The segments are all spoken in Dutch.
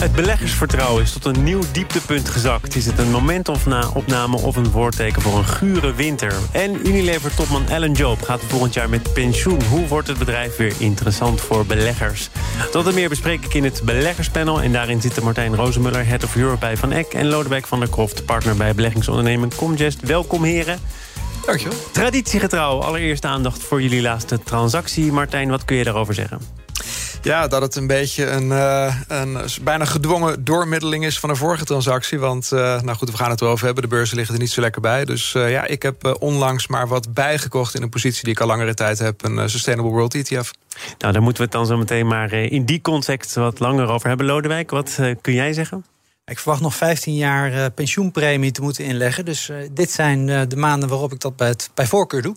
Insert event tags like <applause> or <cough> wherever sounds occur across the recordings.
Het beleggersvertrouwen is tot een nieuw dieptepunt gezakt. Is het een momentopname of een voorteken voor een gure winter? En Unilever-topman Alan Job gaat volgend jaar met pensioen. Hoe wordt het bedrijf weer interessant voor beleggers? Dat en meer bespreek ik in het beleggerspanel. En daarin zitten Martijn Rozenmuller, Head of Europe bij Van Eck... en Lodewijk van der Kroft, partner bij beleggingsonderneming Comgest. Welkom heren. Dankjewel. Traditiegetrouw, allereerst aandacht voor jullie laatste transactie. Martijn, wat kun je daarover zeggen? Ja, dat het een beetje een, uh, een bijna gedwongen doormiddeling is van een vorige transactie. Want, uh, nou goed, we gaan het erover hebben. De beurzen liggen er niet zo lekker bij. Dus uh, ja, ik heb onlangs maar wat bijgekocht in een positie die ik al langere tijd heb. Een Sustainable World ETF. Nou, daar moeten we het dan zo meteen maar in die context wat langer over hebben. Lodewijk, wat kun jij zeggen? Ik verwacht nog 15 jaar pensioenpremie te moeten inleggen. Dus dit zijn de maanden waarop ik dat bij, het, bij voorkeur doe.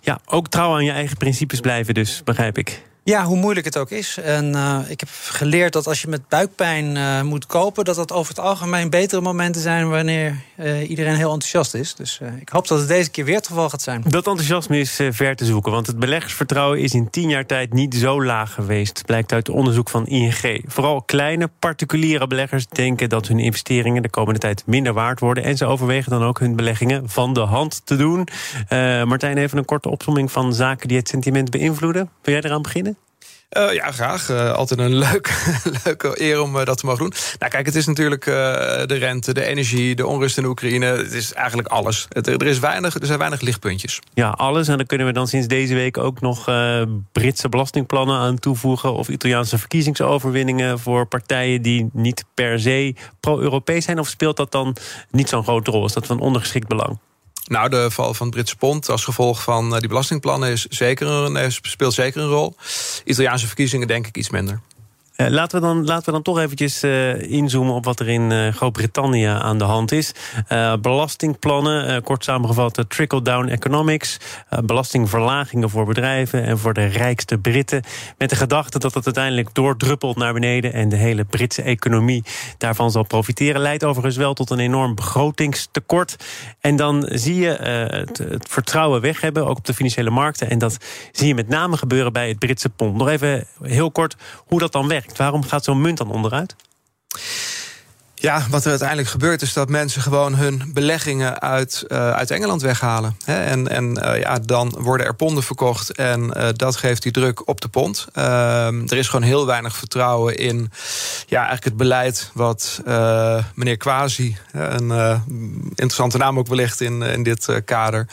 Ja, ook trouw aan je eigen principes blijven dus, begrijp ik. Ja, hoe moeilijk het ook is. En uh, ik heb geleerd dat als je met buikpijn uh, moet kopen... dat dat over het algemeen betere momenten zijn... wanneer uh, iedereen heel enthousiast is. Dus ik hoop dat het deze keer weer het geval gaat zijn. Dat enthousiasme is ver te zoeken. Want het beleggersvertrouwen is in tien jaar tijd niet zo laag geweest. Blijkt uit onderzoek van ING. Vooral kleine particuliere beleggers denken dat hun investeringen... de komende tijd minder waard worden. En ze overwegen dan ook hun beleggingen van de hand te doen. Martijn, even een korte opzomming van zaken die het sentiment beïnvloeden. Wil jij eraan beginnen? Uh, ja, graag. Uh, altijd een leuk, <laughs> leuke eer om uh, dat te mogen doen. Nou, kijk, het is natuurlijk de rente, de energie, de onrust in Oekraïne. Het is eigenlijk alles. Er, is weinig, er zijn weinig lichtpuntjes. Ja, alles. En dan kunnen we dan sinds deze week ook nog Britse belastingplannen aan toevoegen. Of Italiaanse verkiezingsoverwinningen voor partijen die niet per se pro-Europees zijn. Of speelt dat dan niet zo'n grote rol? Is dat van ondergeschikt belang? Nou, de val van het Britse pond als gevolg van eh, die belastingplannen is zeker een, speelt zeker een rol. Italiaanse verkiezingen denk ik iets minder. Uh, laten, we dan, laten we dan toch eventjes uh, inzoomen op wat er in uh, Groot-Brittannië aan de hand is. belastingplannen, kort samengevat trickle-down economics. belastingverlagingen voor bedrijven en voor de rijkste Britten. Met de gedachte dat het uiteindelijk doordruppelt naar beneden... en de hele Britse economie daarvan zal profiteren. Leidt overigens wel tot een enorm begrotingstekort. En dan zie je het, het vertrouwen weg hebben, ook op de financiële markten. En dat zie je met name gebeuren bij het Britse pond. Nog even heel kort hoe dat dan werkt. Waarom gaat zo'n munt dan onderuit? Ja, wat er uiteindelijk gebeurt is dat mensen gewoon hun beleggingen uit, uh, uit Engeland weghalen. Hè? En, en uh, ja, dan worden er ponden verkocht en uh, dat geeft die druk op de pond. Ehm, er is gewoon heel weinig vertrouwen in ja, eigenlijk het beleid wat meneer Quasi, een interessante naam ook wellicht in, in dit kader,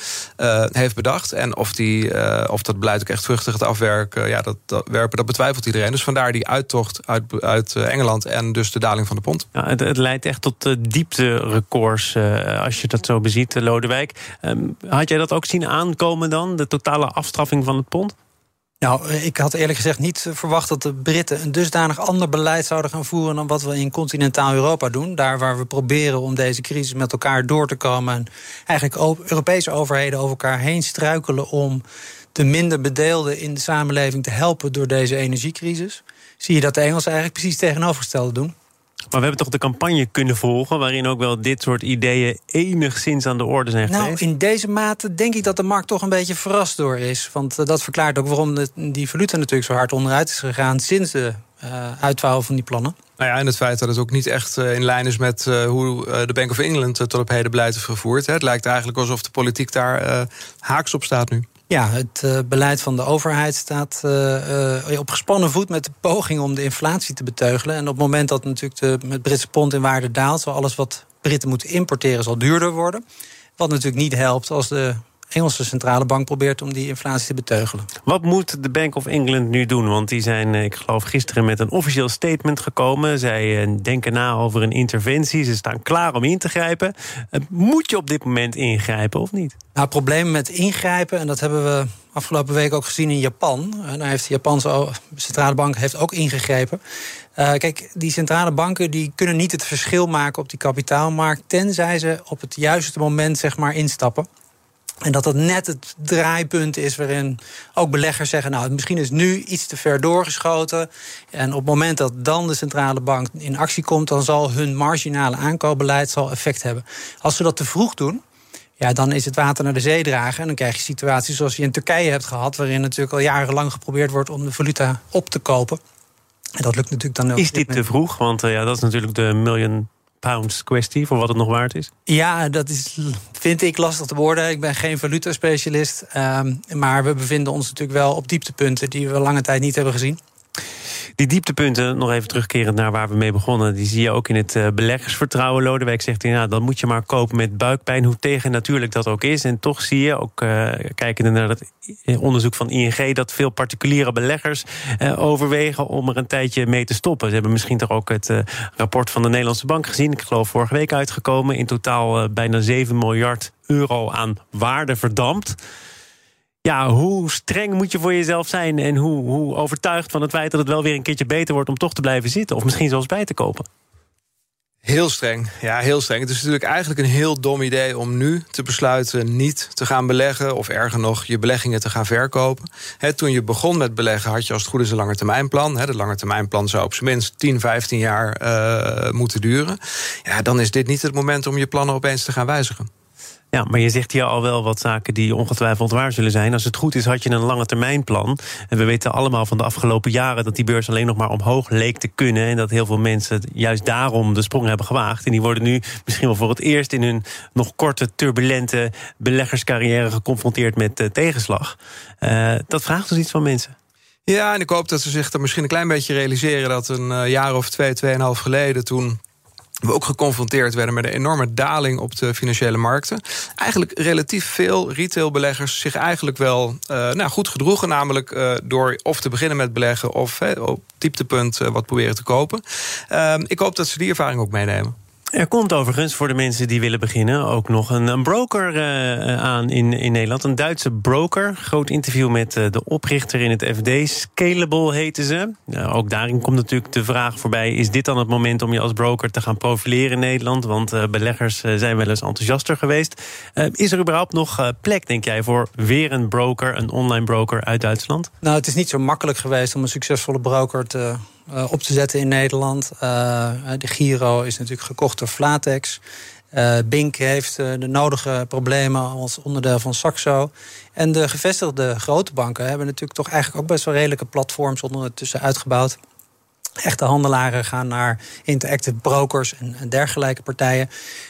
heeft bedacht. En of, die, of dat beleid ook echt vruchtig gaat afwerken, ja, dat, dat, werpen, dat betwijfelt iedereen. Dus vandaar die uittocht uit, uit Engeland en dus de daling van de pond. Ja, leidt echt tot uh, diepterecords uh, als je dat zo beziet, uh, Lodewijk. Um, had jij dat ook zien aankomen dan, de totale afstraffing van het pond? Nou, ik had eerlijk gezegd niet verwacht dat de Britten een dusdanig ander beleid zouden gaan voeren dan wat we in continentaal Europa doen. Daar waar we proberen om deze crisis met elkaar door te komen. En eigenlijk Europese overheden over elkaar heen struikelen om de minder bedeelden in de samenleving te helpen door deze energiecrisis. Zie je dat de Engelsen eigenlijk precies tegenovergestelde doen. Maar we hebben toch de campagne kunnen volgen... waarin ook wel dit soort ideeën enigszins aan de orde zijn nou, geweest? Nou, in deze mate denk ik dat de markt toch een beetje verrast door is. Want uh, dat verklaart ook waarom de, die valuta natuurlijk zo hard onderuit is gegaan... sinds de uh, uitvouwen van die plannen. Nou ja, en het feit dat het ook niet echt uh, in lijn is met uh, hoe uh, de Bank of England tot op heden beleid heeft gevoerd. Hè. Het lijkt eigenlijk alsof de politiek daar haaks op staat nu. Ja, het uh, beleid van de overheid staat uh, uh, op gespannen voet met de poging om de inflatie te beteugelen. En op het moment dat natuurlijk de, het Britse pond in waarde daalt, zal alles wat Britten moeten importeren zal duurder worden. Wat natuurlijk niet helpt als de Engelse centrale bank probeert om die inflatie te beteugelen. Wat moet de Bank of England nu doen? Want die zijn, ik geloof, gisteren met een officieel statement gekomen. Zij denken na over een interventie. Ze staan klaar om in te grijpen. Moet je op dit moment ingrijpen of niet? Nou, het probleem met ingrijpen, en dat hebben we afgelopen week ook gezien in Japan. En daar heeft de Japanse centrale bank heeft ook ingegrepen. Uh, kijk, die centrale banken die kunnen niet het verschil maken op die kapitaalmarkt, tenzij ze op het juiste moment zeg maar instappen. En dat dat net het draaipunt is waarin ook beleggers zeggen: Nou, misschien is nu iets te ver doorgeschoten. En op het moment dat dan de centrale bank in actie komt, dan zal hun marginale aankoopbeleid zal effect hebben. Als ze dat te vroeg doen, ja, dan is het water naar de zee dragen. En dan krijg je situaties zoals je in Turkije hebt gehad, waarin natuurlijk al jarenlang geprobeerd wordt om de valuta op te kopen. En dat lukt natuurlijk dan ook. Is dit te vroeg? Want uh, ja, dat is natuurlijk de million pounds kwestie voor wat het nog waard is? Ja, dat is, vind ik lastig te worden. Ik ben geen valutaspecialist. Um, maar we bevinden ons natuurlijk wel op dieptepunten die we lange tijd niet hebben gezien. Die dieptepunten, nog even terugkerend naar waar we mee begonnen... die zie je ook in het uh, beleggersvertrouwen. Lodewijk zegt, ja, dan moet je maar kopen met buikpijn... hoe tegen natuurlijk dat ook is. En toch zie je, ook uh, kijkende naar het onderzoek van ING... dat veel particuliere beleggers uh, overwegen om er een tijdje mee te stoppen. Ze hebben misschien toch ook het rapport van de Nederlandse Bank gezien. Ik geloof vorige week uitgekomen. In totaal bijna 7 miljard euro aan waarde verdampt ja, hoe streng moet je voor jezelf zijn en hoe, hoe overtuigd van het feit dat het wel weer een keertje beter wordt om toch te blijven zitten of misschien zelfs bij te kopen? Heel streng, ja, heel streng. Het is natuurlijk eigenlijk een heel dom idee om nu te besluiten niet te gaan beleggen, of erger nog, je beleggingen te gaan verkopen. toen je begon met beleggen, had je als het goed is een langetermijnplan. De langetermijnplan zou op zijn minst 10, 15 jaar uh, moeten duren. Ja, dan is dit niet het moment om je plannen opeens te gaan wijzigen. Ja, maar je zegt hier al wel wat zaken die ongetwijfeld waar zullen zijn. Als het goed is, had je een lange termijnplan. En we weten allemaal van de afgelopen jaren dat die beurs alleen nog maar omhoog leek te kunnen. En dat heel veel mensen juist daarom de sprong hebben gewaagd. En die worden nu misschien wel voor het eerst in hun nog korte, turbulente beleggerscarrière geconfronteerd met uh, tegenslag. Uh, dat vraagt dus iets van mensen. Ja, en ik hoop dat ze zich er misschien een klein beetje realiseren dat een uh, jaar of twee, tweeënhalf geleden toen we ook geconfronteerd werden met een enorme daling op de financiële markten. Eigenlijk relatief veel retailbeleggers zich eigenlijk wel uh, nou, goed gedroegen. Namelijk uh, door of te beginnen met beleggen of op dieptepunt uh, wat proberen te kopen. Ehm, ik hoop dat ze die ervaring ook meenemen. Er komt overigens voor de mensen die willen beginnen ook nog een, broker uh, aan in, in Nederland. Een Duitse broker. Groot interview met uh, de oprichter in het FD. Scalable heten ze. Uh, ook daarin komt natuurlijk de vraag voorbij: is dit dan het moment om je als broker te gaan profileren in Nederland? Want beleggers zijn wel eens enthousiaster geweest. is er überhaupt nog plek, denk jij, voor weer een broker, een online broker uit Duitsland? Nou, het is niet zo makkelijk geweest om een succesvolle broker te op te zetten in Nederland. Uh, de Giro is natuurlijk gekocht door Flatex. Uh, Bink heeft de nodige problemen als onderdeel van Saxo. En de gevestigde grote banken hebben natuurlijk toch eigenlijk ook best wel redelijke platforms ondertussen uitgebouwd. Echte handelaren gaan naar interactive brokers en, en dergelijke partijen.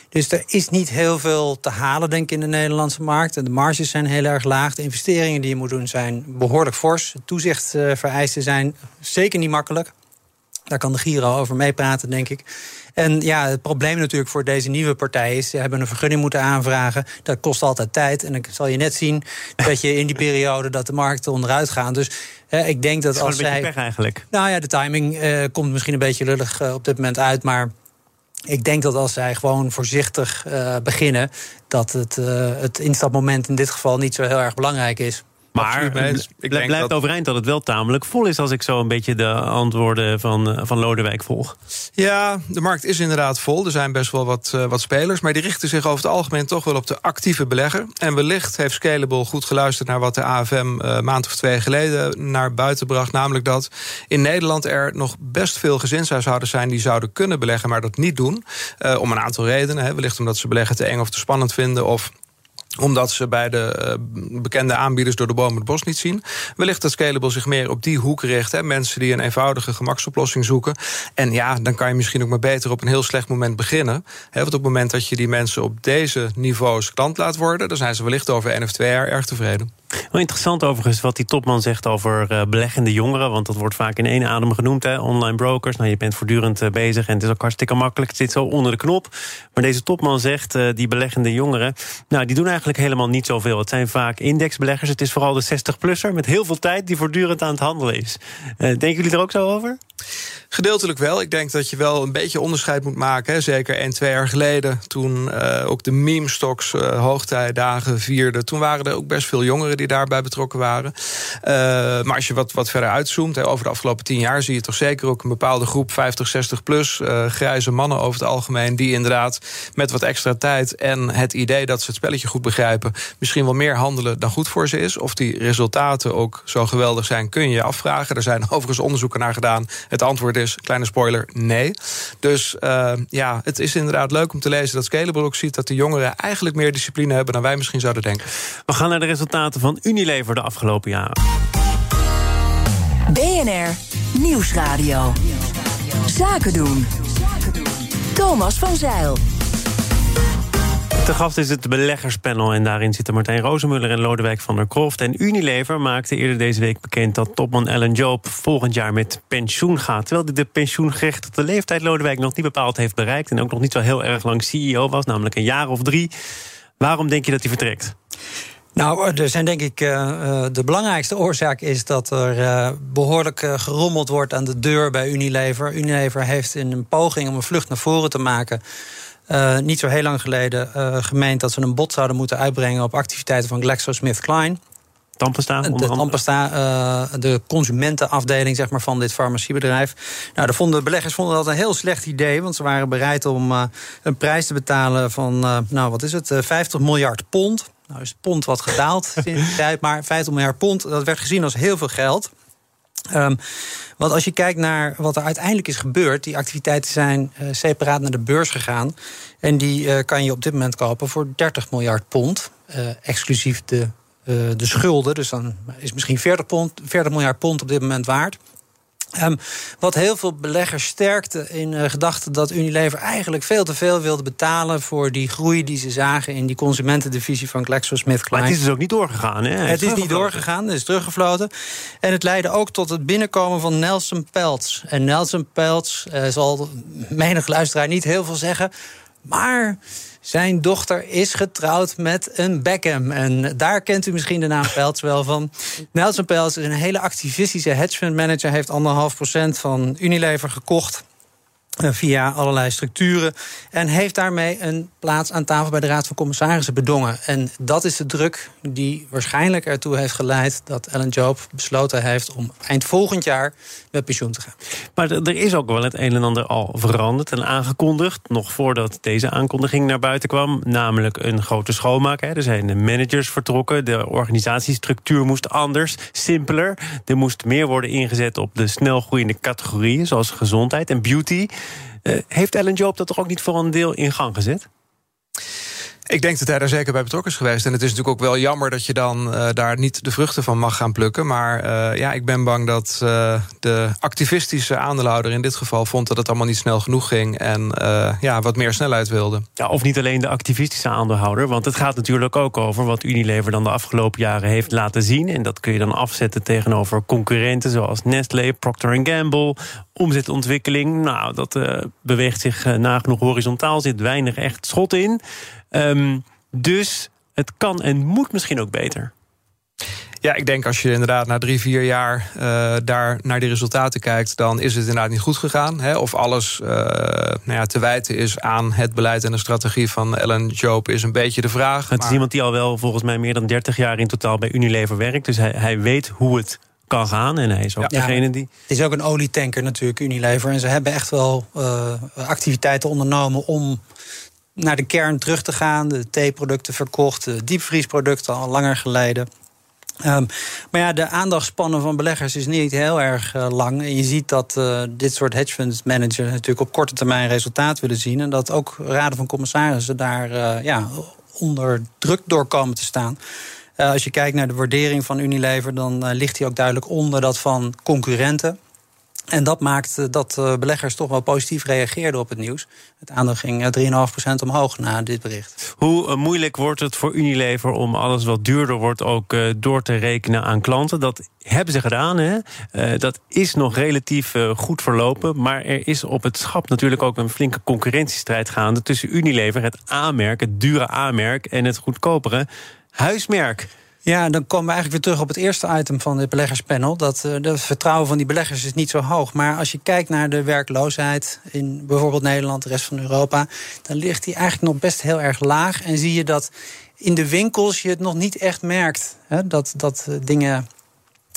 Dus er is niet heel veel te halen, denk ik, in de Nederlandse markt. De marges zijn heel erg laag. De investeringen die je moet doen zijn behoorlijk fors. Toezichtvereisten zijn zeker niet makkelijk. Daar kan de Giro over meepraten, denk ik. En ja, het probleem natuurlijk voor deze nieuwe partij is... ze hebben een vergunning moeten aanvragen. Dat kost altijd tijd. En dan zal je net zien dat je in die <laughs> periode... dat de markten onderuit gaan. Dus hè, ik denk dat, als zij... Pech eigenlijk. Nou ja, de timing uh, komt misschien een beetje lullig uh, op dit moment uit... maar ik denk dat als zij gewoon voorzichtig uh, beginnen... dat het, het instapmoment in dit geval niet zo heel erg belangrijk is. Maar ik blijft dat... overeind dat het wel tamelijk vol is... als ik zo een beetje de antwoorden van, eh, van Lodewijk volg. Ja, de markt is inderdaad vol. Er zijn best wel wat, uh, wat spelers. Maar die richten zich over het algemeen toch wel op de actieve belegger. En wellicht heeft Scalable goed geluisterd naar wat de AFM... Uh, eh, maand of twee geleden naar buiten bracht. Namelijk dat in Nederland er nog best veel gezinshuishoudens zijn... die zouden kunnen beleggen, maar dat niet doen. Uh, om een aantal redenen. Hè. Wellicht omdat ze beleggen te eng of te spannend vinden... of omdat ze bij de uh, bekende aanbieders door de bomen het bos niet zien. Wellicht dat Scalable zich meer op die hoek richt. Hè. Mensen die een eenvoudige gemaksoplossing zoeken. En ja, dan kan je misschien ook maar beter op een heel slecht moment beginnen. Hè, want op het moment dat je die mensen op deze niveaus klant laat worden... dan zijn ze wellicht over één of twee jaar erg tevreden. Wel interessant overigens wat die topman zegt over uh, beleggende jongeren. Want dat wordt vaak in één adem genoemd. Hè? Online brokers. Nou, je bent voortdurend uh, bezig en het is ook hartstikke makkelijk. Het zit zo onder de knop. Maar deze topman zegt, uh, die beleggende jongeren... nou, die doen eigenlijk helemaal niet zoveel. Het zijn vaak indexbeleggers. Het is vooral de 60-plusser met heel veel tijd... die voortdurend aan het handelen is. denken jullie er ook zo over? Gedeeltelijk wel. Ik denk dat je wel een beetje onderscheid moet maken. Hè. Zeker één, twee jaar geleden, toen uh, ook de meme-stocks uh, hoogtijdagen vierden... toen waren er ook best veel jongeren die daarbij betrokken waren. Uh, maar als je wat, wat verder uitzoomt, over de afgelopen tien jaar... zie je toch zeker ook een bepaalde groep, 50, 60 plus... grijze mannen over het algemeen, die inderdaad met wat extra tijd... en het idee dat ze het spelletje goed begrijpen... misschien wel meer handelen dan goed voor ze is. Of die resultaten ook zo geweldig zijn, kun je je afvragen. Er zijn overigens onderzoeken naar gedaan. Het antwoord is, kleine spoiler, nee. Dus uh, ja, het is inderdaad leuk om te lezen dat Scalable ook ziet... dat de jongeren eigenlijk meer discipline hebben dan wij misschien zouden denken. We gaan naar de resultaten van Unilever de afgelopen jaren. BNR Nieuwsradio. Zaken doen. Thomas van Zeil. De gast is het beleggerspanel en daarin zitten Martijn Rozenmuller en Lodewijk van der Kroft. En Unilever maakte eerder deze week bekend dat topman Ellen Job volgend jaar met pensioen gaat. Terwijl hij de pensioengerechtigde leeftijd Lodewijk nog niet bepaald heeft bereikt en ook nog niet zo heel erg lang CEO was, namelijk een jaar of drie. Waarom denk je dat hij vertrekt? Nou, er zijn denk ik. Uh, de belangrijkste oorzaak is dat er behoorlijk gerommeld wordt aan de deur bij Unilever. Unilever heeft in een poging om een vlucht naar voren te maken. Uh, niet zo heel lang geleden uh, gemeend dat ze een bod zouden moeten uitbrengen op activiteiten van GlaxoSmithKline. Tampesta, de Tampesta, uh, de consumentenafdeling zeg maar, van dit farmaciebedrijf. Nou, de, vonden, beleggers vonden dat een heel slecht idee, want ze waren bereid om uh, een prijs te betalen van, uh, nou wat is het, 50 miljard pond. Nou is het pond wat gedaald <laughs> sinds die tijd, maar 50 miljard pond, dat werd gezien als heel veel geld. Um, want als je kijkt naar wat er uiteindelijk is gebeurd, die activiteiten zijn uh, separaat naar de beurs gegaan. En die uh, kan je op dit moment kopen voor 30 miljard pond, uh, exclusief de, de schulden. Dus dan is misschien 40, pond, 40 miljard pond op dit moment waard. Um, wat heel veel beleggers sterkte in uh, gedachte dat Unilever eigenlijk veel te veel wilde betalen voor die groei die ze zagen in die consumentendivisie van GlaxoSmithKline. Maar het is dus ook niet doorgegaan, hè? Het, is niet doorgegaan, het is teruggefloten. En het leidde ook tot het binnenkomen van Nelson Peltz. En Nelson Peltz uh, zal menig luisteraar niet heel veel zeggen, maar zijn dochter is getrouwd met een Beckham. En daar kent u misschien de naam <laughs> Peltz wel van. Nelson Peltz is een hele activistische hedge fund manager. Heeft anderhalf procent van Unilever gekocht. Eh, via allerlei structuren. En heeft daarmee een plaats aan tafel bij de Raad van Commissarissen bedongen. En dat is de druk die waarschijnlijk ertoe heeft geleid dat Ellen Job besloten heeft om eind volgend jaar met pensioen te gaan. Maar er is ook wel het een en ander al veranderd en aangekondigd. Nog voordat deze aankondiging naar buiten kwam. Namelijk een grote schoonmaak. Er zijn de managers vertrokken. De organisatiestructuur moest anders, simpeler. Er moest meer worden ingezet op de snelgroeiende categorieën, zoals gezondheid en beauty. Uh, heeft Ellen Job dat toch ook niet voor een deel in gang gezet? Ik denk dat hij daar zeker bij betrokken is geweest. En het is natuurlijk ook wel jammer dat je dan uh, daar niet de vruchten van mag gaan plukken. Maar uh, ja, ik ben bang dat uh, de activistische aandeelhouder in dit geval vond dat het allemaal niet snel genoeg ging. En ja, wat meer snelheid wilde. Ja, of niet alleen de activistische aandeelhouder. Want het gaat natuurlijk ook over wat Unilever dan de afgelopen jaren heeft laten zien. En dat kun je dan afzetten tegenover concurrenten zoals Nestlé, Procter Gamble. Omzetontwikkeling, nou, dat beweegt zich nagenoeg horizontaal, zit weinig echt schot in. Um, dus het kan en moet misschien ook beter. Ja, ik denk als je inderdaad na drie, vier jaar uh, daar naar die resultaten kijkt, dan is het inderdaad niet goed gegaan. Hè? Of alles uh, nou ja, te wijten is aan het beleid en de strategie van Ellen Job, is een beetje de vraag. Het is iemand die al wel volgens mij meer dan 30 jaar in totaal bij Unilever werkt. Dus hij, hij weet hoe het kan gaan. En hij is ook ja, degene die. Het is ook een olietanker natuurlijk, Unilever. En ze hebben echt wel uh, activiteiten ondernomen om naar de kern terug te gaan. De theeproducten verkocht, de diepvriesproducten al langer geleden. Um, maar ja, de aandachtspannen van beleggers is niet heel erg uh, lang. En je ziet dat uh, dit soort hedge fund managers natuurlijk op korte termijn resultaat willen zien. En dat ook raden van commissarissen daar uh, ja, onder druk door komen te staan. als je kijkt naar de waardering van Unilever, dan ligt hij ook duidelijk onder dat van concurrenten. En dat maakt dat beleggers toch wel positief reageerden op het nieuws. Het aandeel ging 3,5% omhoog na dit bericht. Hoe moeilijk wordt het voor Unilever om alles wat duurder wordt ook door te rekenen aan klanten? Dat hebben ze gedaan. Hè? dat is nog relatief goed verlopen. Maar er is op het schap natuurlijk ook een flinke concurrentiestrijd gaande tussen Unilever, het A-merk, het dure A-merk, en het goedkopere huismerk. Ja, dan komen we eigenlijk weer terug op het eerste item van het beleggerspanel. Dat uh, het vertrouwen van die beleggers is niet zo hoog. Maar als je kijkt naar de werkloosheid in bijvoorbeeld Nederland, de rest van Europa, dan ligt die eigenlijk nog best heel erg laag. En zie je dat in de winkels je het nog niet echt merkt. Hè, dat, dat eh, dingen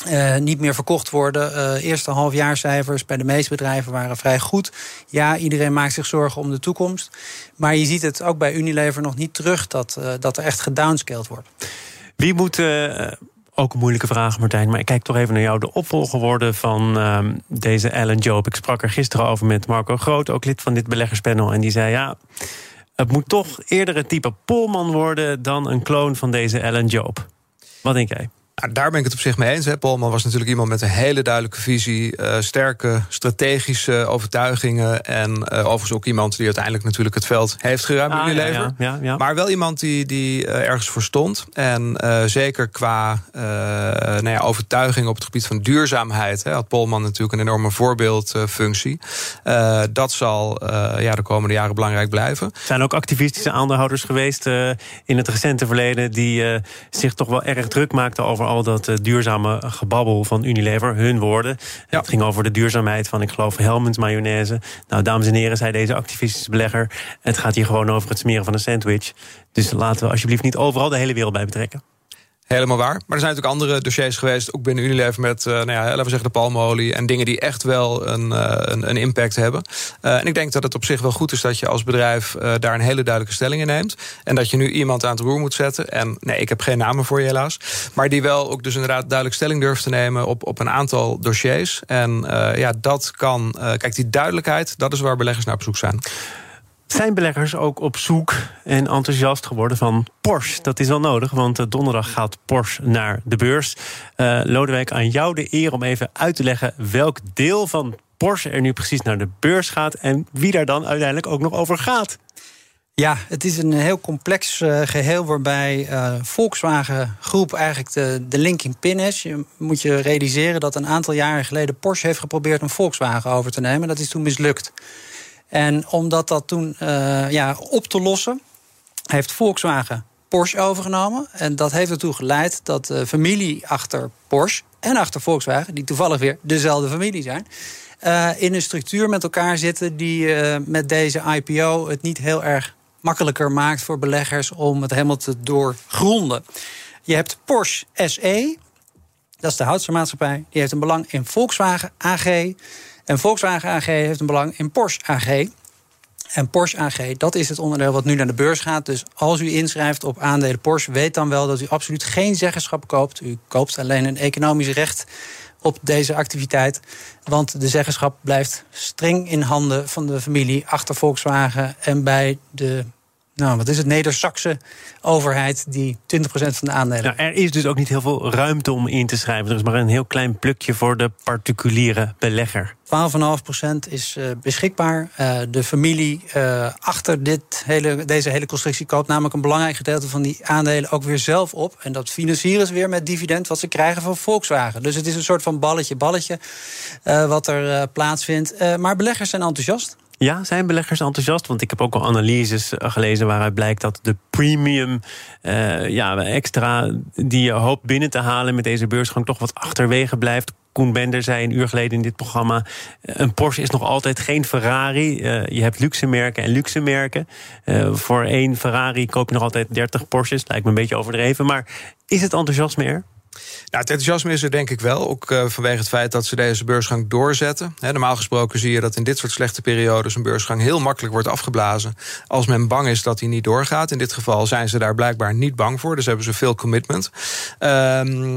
uh, niet meer verkocht worden. Eerste halfjaarcijfers bij de meeste bedrijven waren vrij goed. Ja, iedereen maakt zich zorgen om de toekomst. Maar je ziet het ook bij Unilever nog niet terug dat, dat er echt gedownscaled wordt. Wie moet, uh, ook een moeilijke vraag Martijn, maar ik kijk toch even naar jou, de opvolger worden van uh, deze Alan Job. Ik sprak er gisteren over met Marco Groot, ook lid van dit beleggerspanel. En die zei ja, het moet toch eerder het type Polman worden dan een kloon van deze Alan Job. Wat denk jij? Nou, daar ben ik het op zich mee eens. Hè. Polman was natuurlijk iemand met een hele duidelijke visie, uh, sterke strategische overtuigingen. En uh, overigens ook iemand die uiteindelijk natuurlijk het veld heeft geruimd ah, in ja, leven. Ja, ja, maar wel iemand die, die uh, ergens voor stond. En zeker qua nou ja, overtuiging op het gebied van duurzaamheid hè, had Polman natuurlijk een enorme voorbeeldfunctie. dat zal ja, de komende jaren belangrijk blijven. Er zijn ook activistische aandeelhouders geweest in het recente verleden die zich toch wel erg druk maakten over al dat uh, duurzame gebabbel van Unilever, hun woorden. Ja. Het ging over de duurzaamheid van, ik geloof, Helmens mayonaise. Nou, dames en heren, zei deze activistische belegger... het gaat hier gewoon over het smeren van een sandwich. Dus laten we alsjeblieft niet overal de hele wereld bij betrekken. Helemaal waar. Maar er zijn natuurlijk andere dossiers geweest, ook binnen Unilever, met uh, nou ja, laten we zeggen de palmolie en dingen die echt wel een, uh, een, een, impact hebben. Uh, en ik denk dat het op zich wel goed is dat je als bedrijf daar een hele duidelijke stelling in neemt. En dat je nu iemand aan het roer moet zetten. En nee, ik heb geen namen voor je helaas. Maar die wel ook dus inderdaad duidelijk stelling durft te nemen op, op een aantal dossiers. En ja, dat kan. kijk, die duidelijkheid, dat is waar beleggers naar op zoek zijn. Zijn beleggers ook op zoek en enthousiast geworden van Porsche? Dat is wel nodig, want eh, donderdag gaat Porsche naar de beurs. Uh, Lodewijk, aan jou de eer om even uit te leggen welk deel van Porsche er nu precies naar de beurs gaat en wie daar dan uiteindelijk ook nog over gaat. Ja, het is een heel complex uh, geheel waarbij Volkswagen Groep eigenlijk de, de linking pin is. Je moet je realiseren dat een aantal jaren geleden Porsche heeft geprobeerd om Volkswagen over te nemen. Dat is toen mislukt. En om dat, toen uh, ja, op te lossen, heeft Volkswagen Porsche overgenomen. En dat heeft ertoe geleid dat de familie achter Porsche en achter Volkswagen, die toevallig weer dezelfde familie zijn, uh, in een structuur met elkaar zitten die uh, met deze IPO het niet heel erg makkelijker maakt voor beleggers om het helemaal te doorgronden. Je hebt Porsche SE, dat is de houtstermaatschappij, die heeft een belang in Volkswagen AG. En Volkswagen AG heeft een belang in Porsche AG. En Porsche AG, dat is het onderdeel wat nu naar de beurs gaat. Dus als u inschrijft op aandelen Porsche, weet dan wel dat u absoluut geen zeggenschap koopt. U koopt alleen een economisch recht op deze activiteit. Want de zeggenschap blijft streng in handen van de familie achter Volkswagen en bij de nou, wat is het? Neder-Saxe overheid die 20% van de aandelen. Nou, er is dus ook niet heel veel ruimte om in te schrijven. Er is maar een heel klein plukje voor de particuliere belegger. 12,5% is uh, beschikbaar. Uh, de familie uh, achter dit hele, deze hele constructie koopt namelijk een belangrijk gedeelte van die aandelen ook weer zelf op. En dat financieren ze weer met dividend wat ze krijgen van Volkswagen. Dus het is een soort van balletje-balletje wat er plaatsvindt. maar beleggers zijn enthousiast. Ja, zijn beleggers enthousiast? Want ik heb ook al analyses eh, gelezen waaruit blijkt dat de premium uh, ja, extra die je hoopt binnen te halen met deze beursgang toch wat achterwege blijft. Koen Bender zei een uur geleden in dit programma: eh, een Porsche is nog altijd geen Ferrari. Je hebt luxe merken en luxe merken. Voor één Ferrari koop je nog altijd 30 Porsches. Lijkt me een beetje overdreven. Maar is het enthousiasme er? Nou, het enthousiasme is er denk ik wel. Ook uh, vanwege het feit dat ze deze beursgang doorzetten. Normaal gesproken zie je dat in dit soort slechte periodes een beursgang heel makkelijk wordt afgeblazen. Als men bang is dat hij niet doorgaat. In dit geval zijn ze daar blijkbaar niet bang voor. Dus hebben ze veel commitment. Um, uh,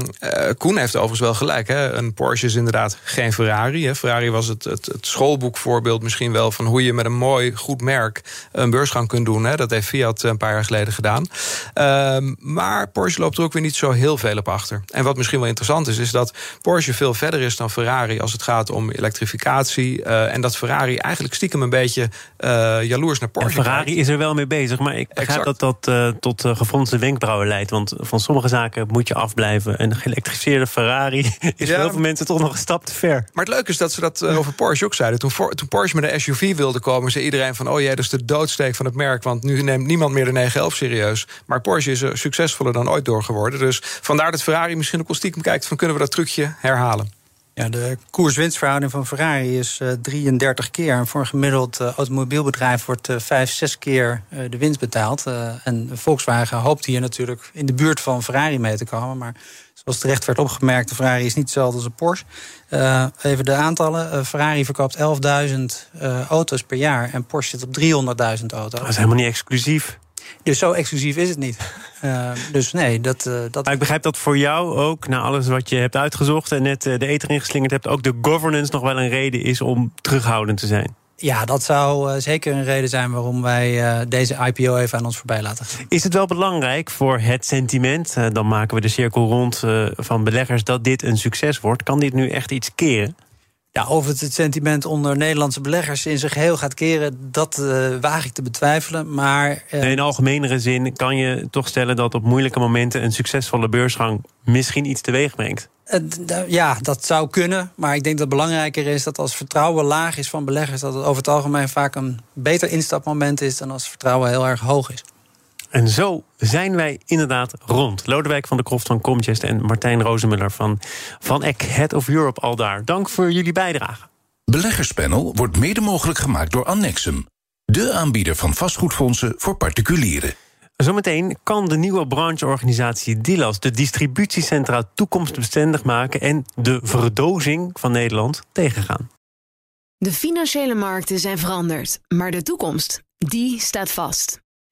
Koen heeft overigens wel gelijk. Hè. Een Porsche is inderdaad geen Ferrari. Ferrari was het, het, het, schoolboekvoorbeeld misschien wel van hoe je met een mooi, goed merk een beursgang kunt doen. Dat heeft Fiat een paar jaar geleden gedaan. Um, maar Porsche loopt er ook weer niet zo heel veel op achter. En wat misschien wel interessant is, is dat Porsche veel verder is dan Ferrari als het gaat om elektrificatie. Uh, en dat Ferrari eigenlijk stiekem een beetje uh, jaloers naar Porsche. En Ferrari is er wel mee bezig, maar ik begrijp dat dat uh, tot gefronste wenkbrauwen leidt. Want van sommige zaken moet je afblijven. Een geëlektrificeerde Ferrari <laughs> is ja, voor heel veel mensen toch nog een stap te ver. Maar het leuke is dat ze dat over Porsche ook zeiden. Toen, voor, toen Porsche met een SUV wilde komen, zei iedereen van: oh jij, dat is de doodsteek van het merk. Want nu neemt niemand meer de 911 serieus. Maar Porsche is er succesvoller dan ooit door geworden. Dus vandaar dat Ferrari misschien ook al stiekem kijkt: van kunnen we dat trucje herhalen? Ja, de koers-winstverhouding van Ferrari is uh, 33 keer. En voor een gemiddeld uh, automobielbedrijf wordt uh, 5, 6 keer uh, de winst betaald. en Volkswagen hoopt hier natuurlijk in de buurt van Ferrari mee te komen. Maar zoals terecht werd opgemerkt, de Ferrari is niet hetzelfde als een Porsche. even de aantallen. Ferrari verkoopt 11.000 auto's per jaar en Porsche zit op 300.000 auto's. Dat is helemaal niet exclusief. Dus zo exclusief is het niet. Uh, <laughs> dus nee, dat, uh, dat. Maar ik begrijp dat voor jou ook, na alles wat je hebt uitgezocht en net uh, de eter ingeslingerd hebt, ook de governance nog wel een reden is om terughoudend te zijn. Ja, dat zou zeker een reden zijn waarom wij deze IPO even aan ons voorbij laten. Is het wel belangrijk voor het sentiment, dan maken we de cirkel rond van beleggers, dat dit een succes wordt? Kan dit nu echt iets keren? Ja, of het het sentiment onder Nederlandse beleggers in zijn geheel gaat keren, dat uh, waag ik te betwijfelen. Maar, uh... in algemenere zin kan je toch stellen dat op moeilijke momenten een succesvolle beursgang misschien iets teweeg brengt. Uh, ja, dat zou kunnen. Maar ik denk dat het belangrijker is dat als vertrouwen laag is van beleggers, dat het over het algemeen vaak een beter instapmoment is dan als vertrouwen heel erg hoog is. En zo zijn wij inderdaad rond. Lodewijk van de Kroft van Comgest en Martijn Rozemuller van Van Eck, Head of Europe, al daar. Dank voor jullie bijdrage. Beleggerspanel wordt mede mogelijk gemaakt door Annexum. De aanbieder van vastgoedfondsen voor particulieren. Zometeen kan de nieuwe brancheorganisatie DILAS de distributiecentra toekomstbestendig maken en de verdozing van Nederland tegengaan. De financiële markten zijn veranderd, maar de toekomst, die staat vast.